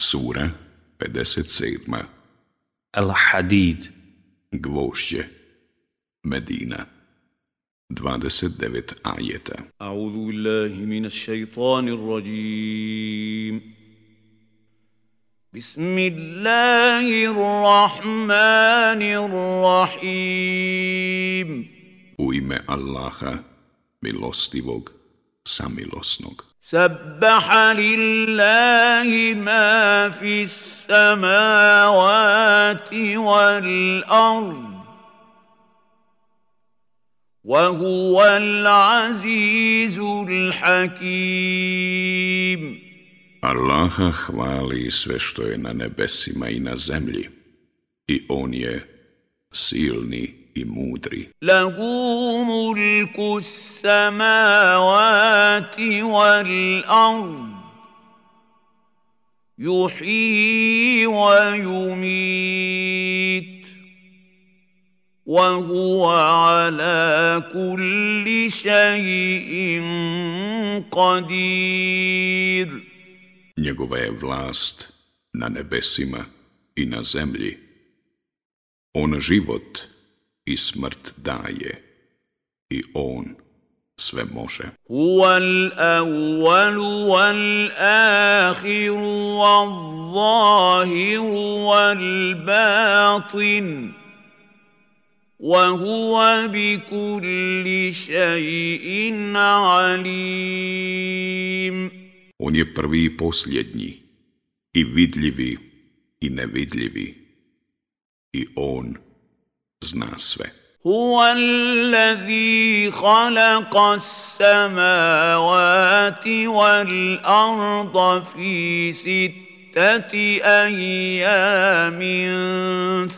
Sura 57. Al-Hadid. Gvošće Medina. 29 ajeta. A'udhu billahi minash shaitanir rajim Bismillahirrahmanirrahim. U ime Allaha, milostivog, samilosnog. سبح لله ما في السماوات والأرض وهو العزيز الحكيم Allaha hvali sve što je na nebesima i na zemlji. I On je silni i mudri. له ملك السماوات والأرض يحيي ويميت وهو على كل شيء قدير Njegova je vlast na nebesima i na zemlji. On život i smrt daje. I On sve može. هو الأول والآخر والظاهر والباطن وهو بكل شيء عليم On je prvi i posljednji, i vidljivi i nevidljivi. I On zna sve. هو الذي خلق السماوات والأرض في ستة أيام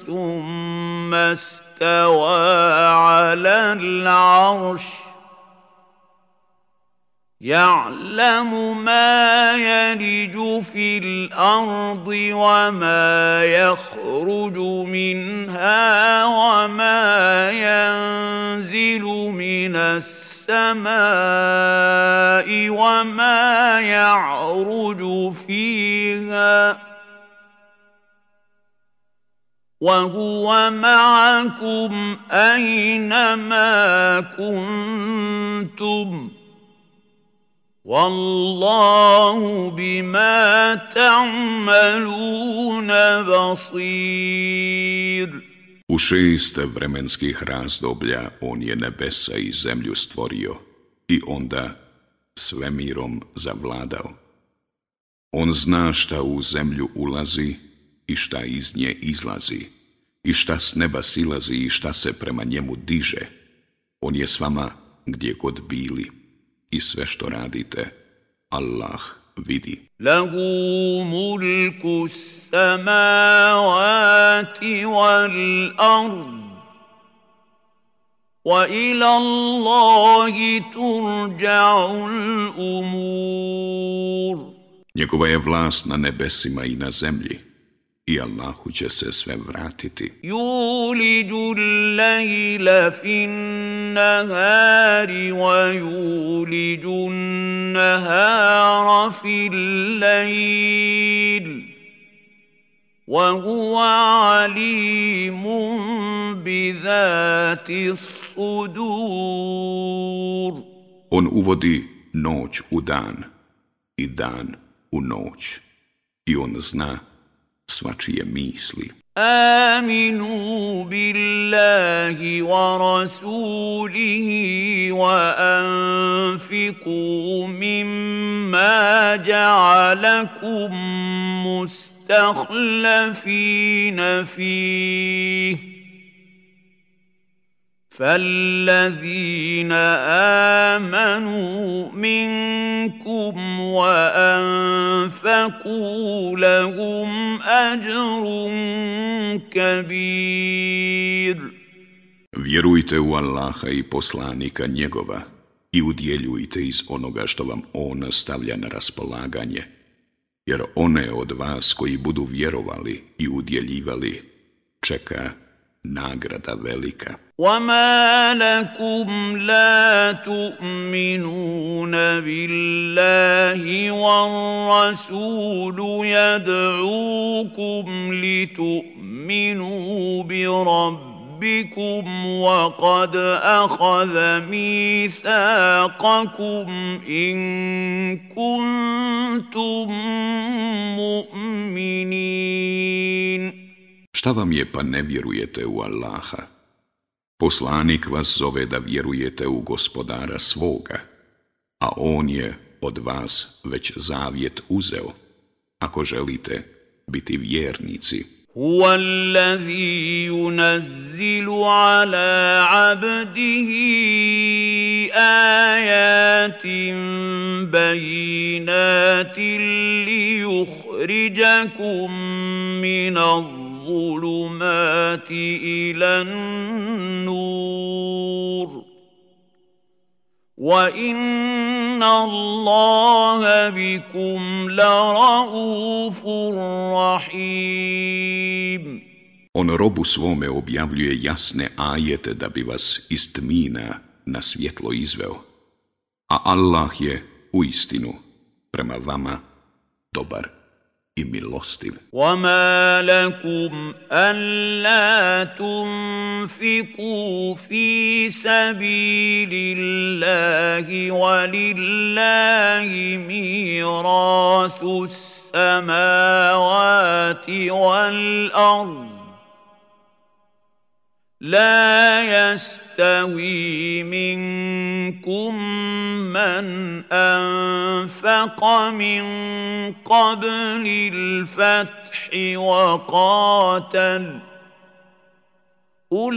ثم استوى على العرش يعلم ما يلج في الأرض وما يخرج منها وما ينزل من السماء وما يعرج فيها وهو معكم أينما كنتم والله بما تعملون بصير U šest vremenskih razdoblja on je nebesa i zemlju stvorio i onda svemirom zavladao. On zna šta u zemlju ulazi i šta iz nje izlazi, i šta s neba silazi i šta se prema njemu diže. On je s vama gdje god bili i sve što radite, Allah vidi. له ملك السماوات والأرض وإلى الله ترجع الأمور Njegova je vlast na nebesima i na zemlji I Allahu će se sve vratiti. يولج الليل في النهار ويولج النهار في الليل. وهو عليم بذات الصدور. On uvodi noć u dan i dan u noć. I on zna svačije misli. آمنوا بالله ورسوله وأنفقوا مما جعلكم مستخلفين فيه فالذين آمنوا منكم وأنفقوا لهم أجر كبير Vjerujte u Allaha i poslanika njegova i udjeljujte iz onoga što vam on stavlja na raspolaganje, jer one od vas koji budu vjerovali i udjeljivali čeka nagrada velika. وما لكم لا تؤمنون بالله والرسول يدعوكم لتؤمنوا بربكم وقد اخذ ميثاقكم ان كنتم مؤمنين Šta vam je pa ne vjerujete u Allaha? Poslanik vas zove da vjerujete u gospodara svoga, a on je od vas već zavjet uzeo, ako želite biti vjernici. هو الذي ينزل على عبده ايات بينات ليخرجكم من الظلمات الى النور وان الله بكم لرءوف رحيم On robu svome objavljuje jasne ajete da bi vas iz tmina na svjetlo izveo, a Allah je u istinu prema vama dobar i Milostiv. وما لكم الا تنفقوا في سبيل الله ولله ميراث السماوات والارض لا يستوي منكم من أنفق من قبل الفتح وقاتل. أولئك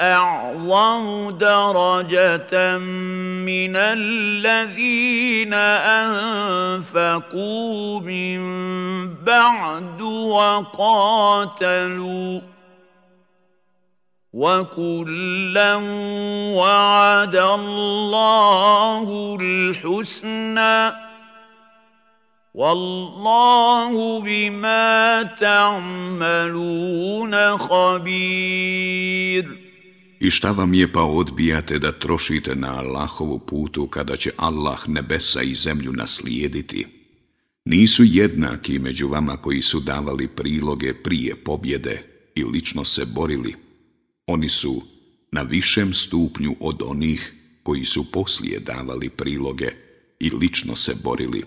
أعظم درجة من الذين أنفقوا من بعد وقاتلوا. وكلا وعد الله الحسنى والله بما تعملون خبير I šta vam je pa odbijate da trošite na Allahovu putu kada će Allah nebesa i zemlju naslijediti? Nisu jednaki među vama koji su davali priloge prije pobjede i lično se borili. Oni su na višem stupnju od onih koji su poslije davali priloge i lično se borili,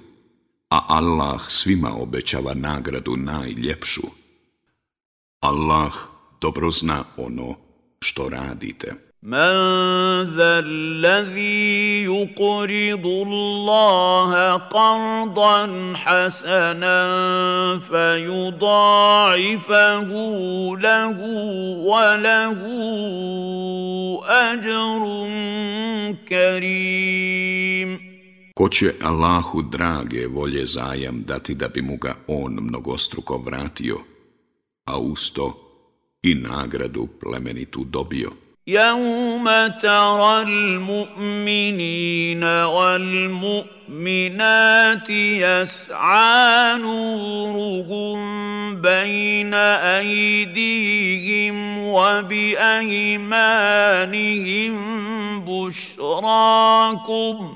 a Allah svima obećava nagradu najljepšu. Allah dobro zna ono što radite. من ذا الذي يقرض الله قرضا حسنا فيضاعفه له وله اجر كريم Ko će Allahu drage volje zajam dati da bi mu ga on mnogostruko vratio, a usto i nagradu plemenitu dobio. يوم ترى المؤمنين والمؤمنات يسعى نورهم بين ايديهم وبايمانهم بشراكم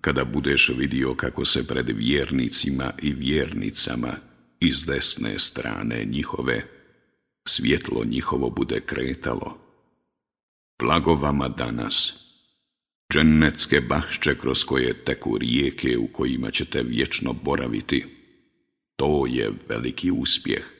kada budeš vidio kako se pred vjernicima i vjernicama iz desne strane njihove svjetlo njihovo bude kretalo. Blago vama danas, džennetske bašče kroz koje teku rijeke u kojima ćete vječno boraviti, to je veliki uspjeh.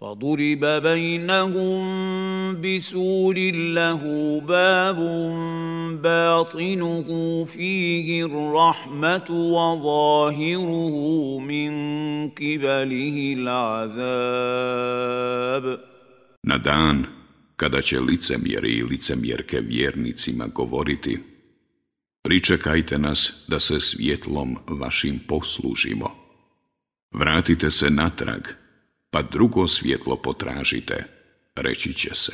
فضرب بينهم بسور له باب باطنه فيه الرحمه وظاهره من قبله العذاب Na dan kada će licemjeri i licemjerke vjernicima govoriti Pričekajte nas da se svjetlom vašim poslužimo. Vratite se natrag pa drugo svjetlo potražite, reći će se.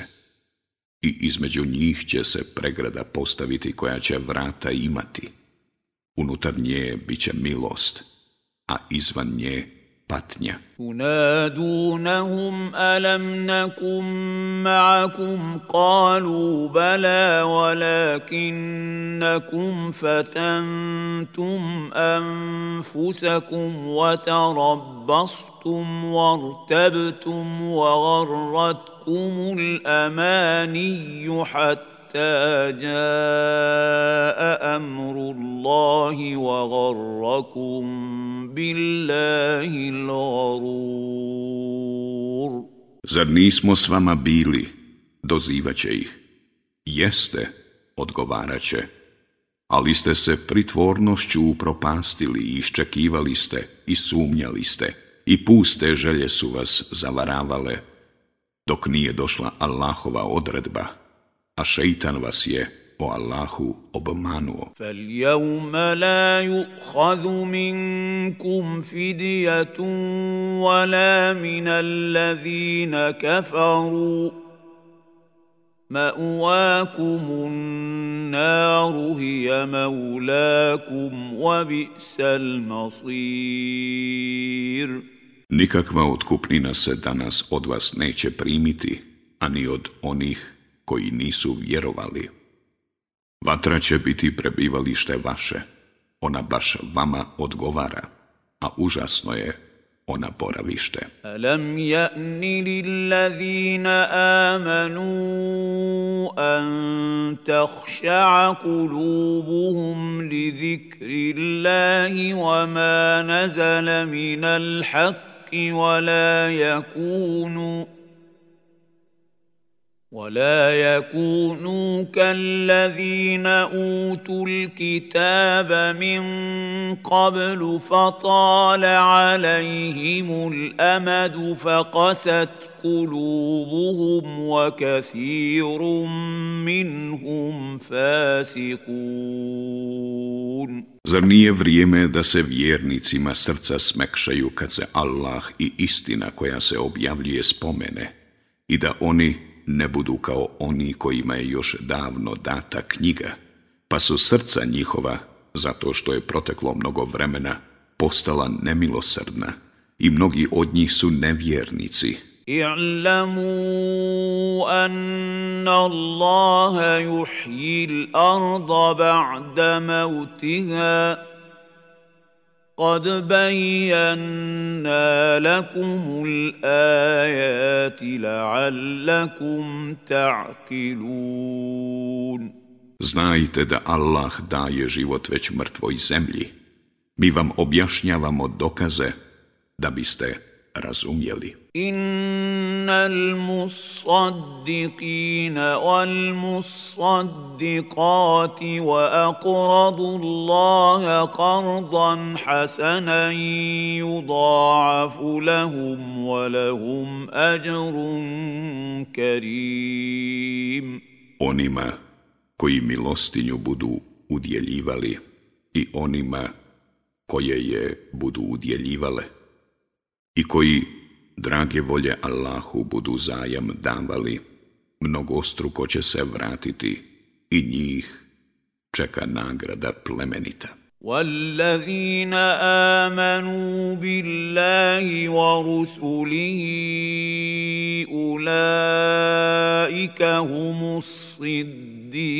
I između njih će se pregrada postaviti koja će vrata imati. Unutar nje bit će milost, a izvan nje patnja. Nakum ma'akum qalu bala walakinnakum fatantum anfusakum wa tarabbastum wartabtum wa gharratkum al-amani hatta حتى جاء امر الله وغركم بالله الغرور Zar nismo s vama bili, dozivaće ih. Jeste, odgovarat će, ali ste se pritvornošću upropastili i iščekivali ste i sumnjali ste i puste želje su vas zavaravale, dok nije došla Allahova odredba a šeitan vas je o Allahu obmanuo. فَالْيَوْمَ لَا يُؤْخَذُ مِنْكُمْ فِدْيَةٌ وَلَا مِنَ الَّذِينَ كَفَرُوا مَأْوَاكُمُ النَّارُ هِيَ مَوْلَاكُمْ وَبِئْسَ الْمَصِيرُ Nikakva otkupnina se danas od vas neće primiti, ani od onih koji nisu vjerovali. Vatra će biti prebivalište vaše, ona baš vama odgovara, a užasno je ona boravište. Alam ja'ni lillazina amanu an tahša'a kulubuhum li zikri Allahi wa ma nazala minal haqqi wa la yakunu ولا يكونوا كالذين اوتوا الكتاب من قبل فطال عليهم الامد فقست قلوبهم وكثير منهم فاسقون Zar nije vrijeme da se vjernicima srca smekšaju kad se Allah i istina koja se objavljuje spomene i da oni ne budu kao oni kojima je još davno data knjiga, pa su srca njihova, zato što je proteklo mnogo vremena, postala nemilosrdna i mnogi od njih su nevjernici. اعلموا ان الله يحيي الارض بعد موتها قد بينا لكم الآيات لعلكم تعقلون Znajte da Allah daje život već mrtvoj zemlji. Mi vam objašnjavamo dokaze da biste razumjeli. Innal wa aqradu Allaha qardan hasanan yudha'afu lahum wa lahum ajrun karim. Onima koji milostinju budu udjeljivali i onima koje je budu udjeljivale i koji drage volje Allahu budu zajam davali, mnogostruko će se vratiti i njih čeka nagrada plemenita. والذين آمنوا بالله ورسله أولئك هم الصديقون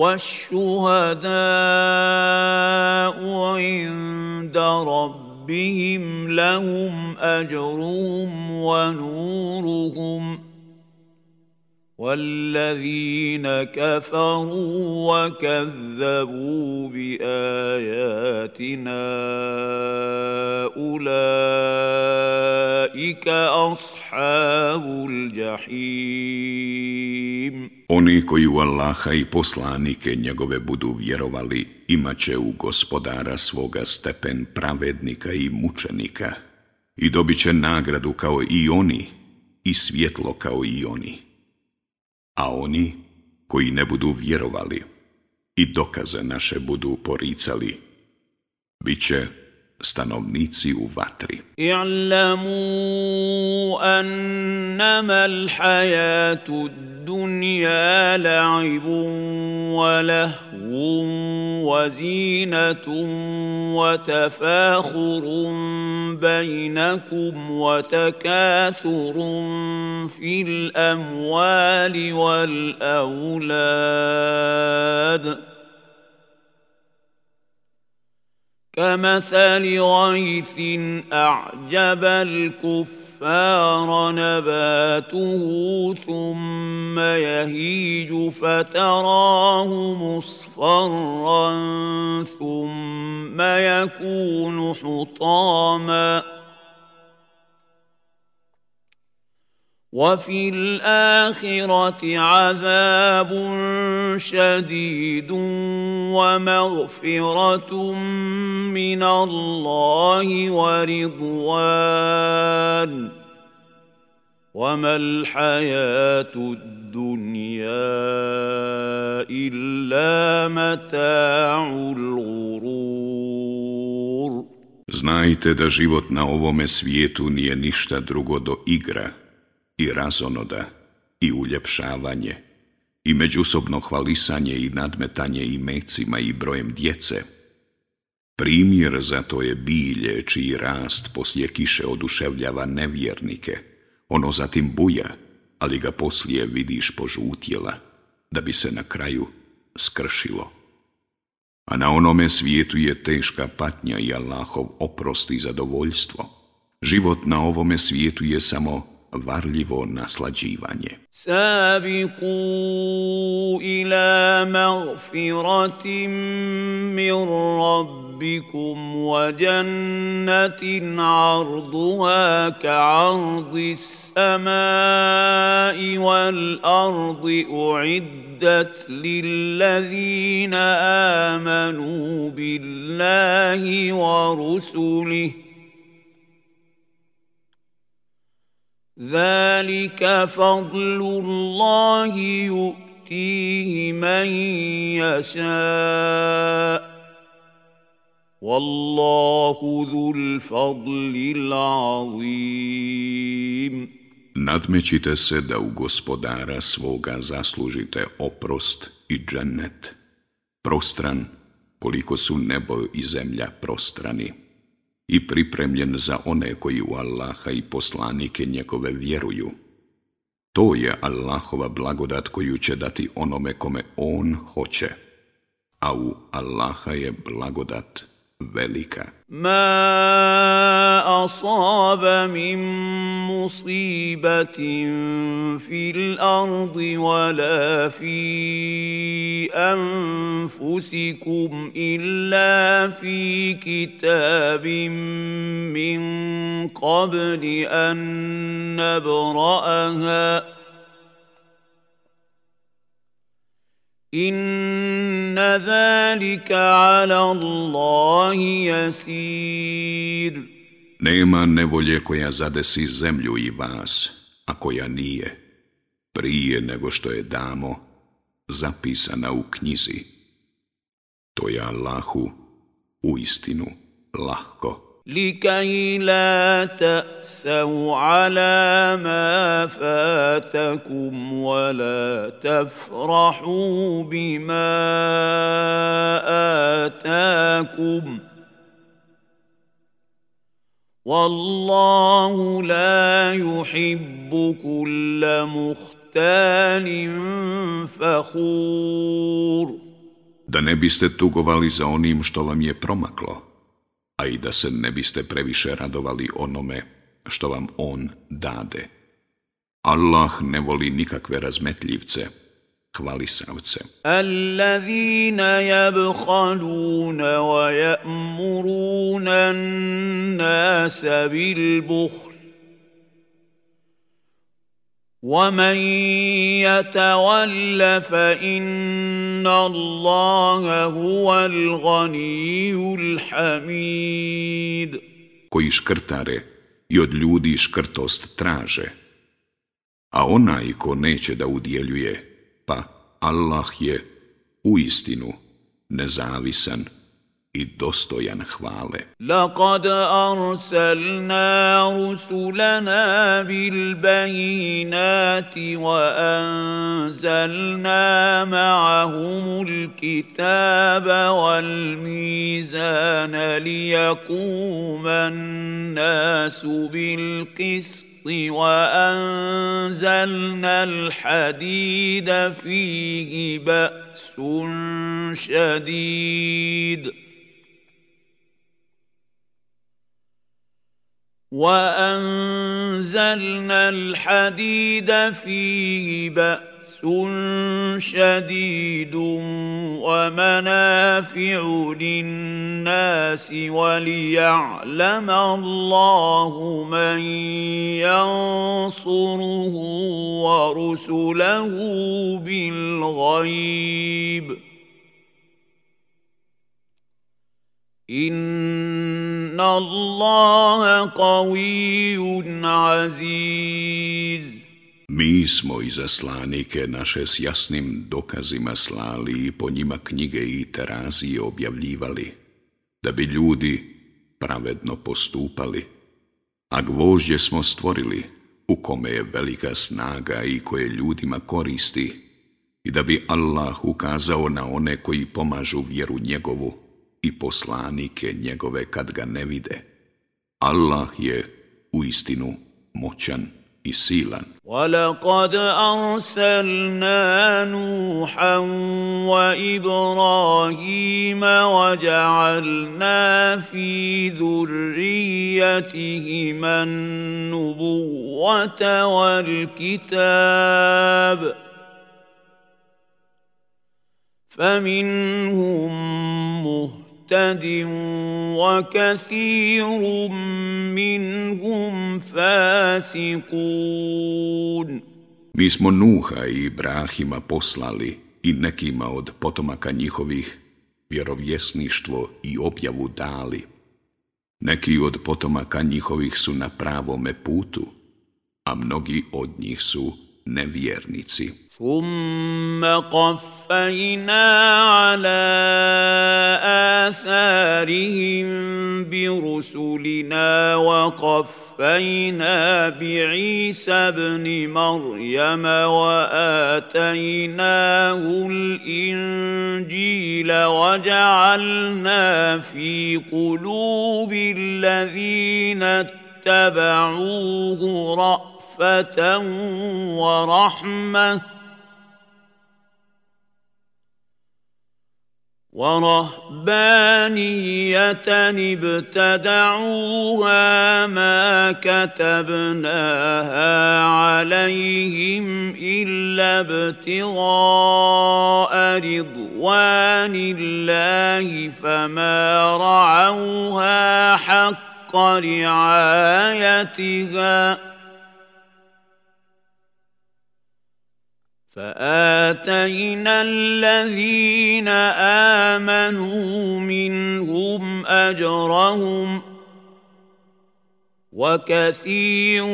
والشهداء عند ربهم لهم أجرهم ونورهم والذين كفروا وكذبوا بآياتنا اولئك اصحاب الجحيم Oni koji u Allaha i poslanike njegove budu vjerovali, imat će u gospodara svoga stepen pravednika i mučenika i dobit će nagradu kao i oni i svjetlo kao i oni. A oni koji ne budu vjerovali i dokaze naše budu poricali, bit će stanovnici u vatri. اعلموا أنما الحياة الدنيا لعب ولهو وزينة وتفاخر بينكم وتكاثر في الأموال والأولاد كمثل غيث أعجب الكفار نباته ثم يهيج فتراه مصفرا ثم يكون حطاماً وفي الآخرة عذاب شديد ومغفرة من الله ورضوان. وما الحياة الدنيا إلا متاع الغرور. Znajte da život na ovome svijetu nije ništa drugo do igra. I razonoda i uljepšavanje i međusobno hvalisanje i nadmetanje i mecima i brojem djece. Primjer za to je bilje čiji rast poslije kiše oduševljava nevjernike. Ono zatim buja, ali ga poslije vidiš požutjela, da bi se na kraju skršilo. A na onome svijetu je teška patnja i Allahov oprost i zadovoljstvo. Život na ovome svijetu je samo varljivo naslađivanje. Sabiqu ila magfiratin min rabbikum wa jannatin arduha ka'ardi samai wal ardi uiddat lillazina amanu billahi wa rusulihi ذلك فضل الله يؤتيه من يشاء والله ذو الفضل العظيم Nadmećite se da u gospodara svoga zaslužite oprost i džennet, prostran koliko su nebo i zemlja prostrani i pripremljen za one koji u Allaha i poslanike njegove vjeruju. To je Allahova blagodat koju će dati onome kome On hoće, a u Allaha je blagodat velika. Ma asaba min musibatin fil ardi wala fi anfusikum illa fi kitabim min qabli an nabra'aha إن ذلك على الله يسير Nema nevolje koja zadesi zemlju i vas, a koja nije, prije nego što je damo, zapisana u knjizi. To je Allahu u istinu lahko. لكي لا تأسوا على ما فاتكم ولا تفرحوا بما آتاكم. والله لا يحب كل مختال فخور. Da ne biste tugovali za onim što vam je promaklo, a i da se ne biste previše radovali onome što vam on dade. Allah ne voli nikakve razmetljivce, hvalisavce. الذين يبخلون ويأمرون الناس بالبخل ومن يتول فإن الله هو الغني الحميد koji škrtare i od ljudi škrtost traže. A onaj ko neće da udjeljuje, pa Allah je u istinu nezavisan I dostojan hvale. لقد أرسلنا رسلنا بالبينات وأنزلنا معهم الكتاب والميزان ليقوم الناس بالقسط وأنزلنا الحديد فيه بأس شديد وأنزلنا الحديد فيه بأس شديد ومنافع للناس وليعلم الله من ينصره ورسله بالغيب. Inna allaha qawiyyun aziz. Mi smo i zaslanike naše s jasnim dokazima slali i po njima knjige i terazije objavljivali, da bi ljudi pravedno postupali, a gvožđe smo stvorili, u kome je velika snaga i koje ljudima koristi, i da bi Allah ukazao na one koji pomažu vjeru njegovu, i poslanike njegove kad ga ne vide. Allah je u istinu moćan i silan. ولقد أرسلنا نوحا وإبراهيم وجعلنا في ذريتهما النبوة والكتاب فمنهم مهتد مهتد وكثير منهم فاسقون Mi smo Nuha i Ibrahima poslali i nekima od potomaka njihovih vjerovjesništvo i objavu dali. Neki od potomaka njihovih su na pravome putu, a mnogi od njih su nevjernici. ثم قفينا على آثارهم برسلنا وقفينا بعيسى ابن مريم وآتيناه الإنجيل وجعلنا في قلوب الذين اتبعوه رأفة ورحمة. ورهبانية ابتدعوها ما كتبناها عليهم إلا ابتغاء رضوان الله فما رعوها حق رعايتها. فآتينا الذين آمنوا منهم أجرهم وكثير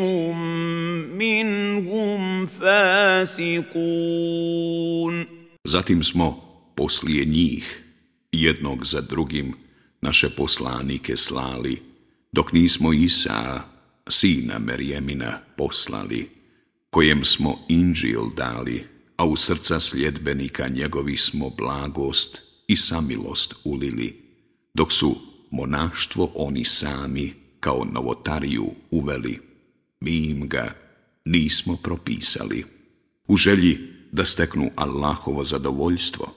منهم فاسقون Zatim smo poslije njih jednog za drugim naše poslanike slali, dok nismo Isa, sina Merjemina, poslali, kojem smo inđil dali, a u srca sljedbenika njegovi smo blagost i samilost ulili, dok su monaštvo oni sami kao novotariju uveli. Mi im ga nismo propisali. U želji da steknu Allahovo zadovoljstvo,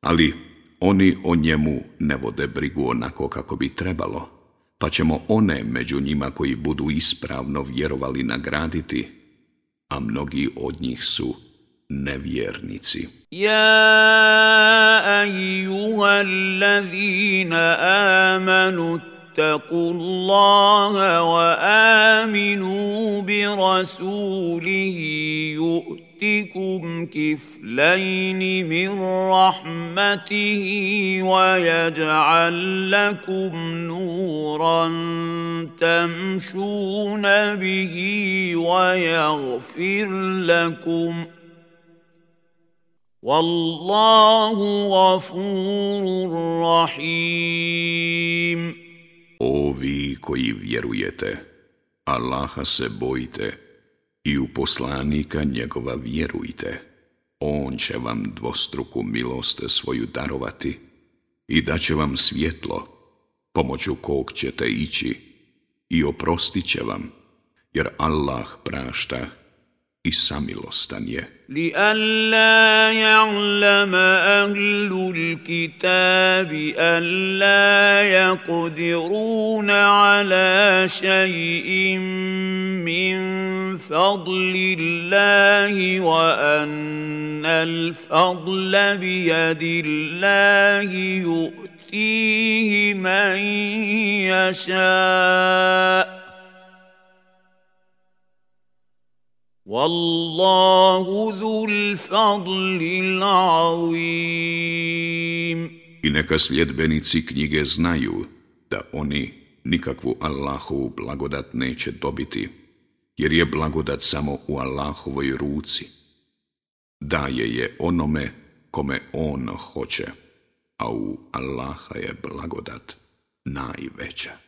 ali oni o njemu ne vode brigu onako kako bi trebalo, pa ćemo one među njima koji budu ispravno vjerovali nagraditi, a mnogi od njih su nevjernici. Ja, ajuha, allazina amanu اتقوا الله وآمنوا برسوله يؤتكم كفلين من رحمته ويجعل لكم نورا تمشون به ويغفر لكم ۖ Wallahu gafurur rahim. Vi koji vjerujete, Allaha se bojite i u poslanika njegova vjerujte. On će vam dvostruku milost svoju darovati i daće vam svjetlo, pomoću kog ćete ići i oprostit će vam, jer Allah prašta i samilostan je. لئلا يعلم أهل الكتاب ألا يقدرون على شيء من فضل الله وأن الفضل بيد الله يؤتيه من يشاء Wallahu dhul fadlil azim. I neka sljedbenici knjige znaju da oni nikakvu Allahovu blagodat neće dobiti, jer je blagodat samo u Allahovoj ruci. Daje je onome kome on hoće, a u Allaha je blagodat najveća.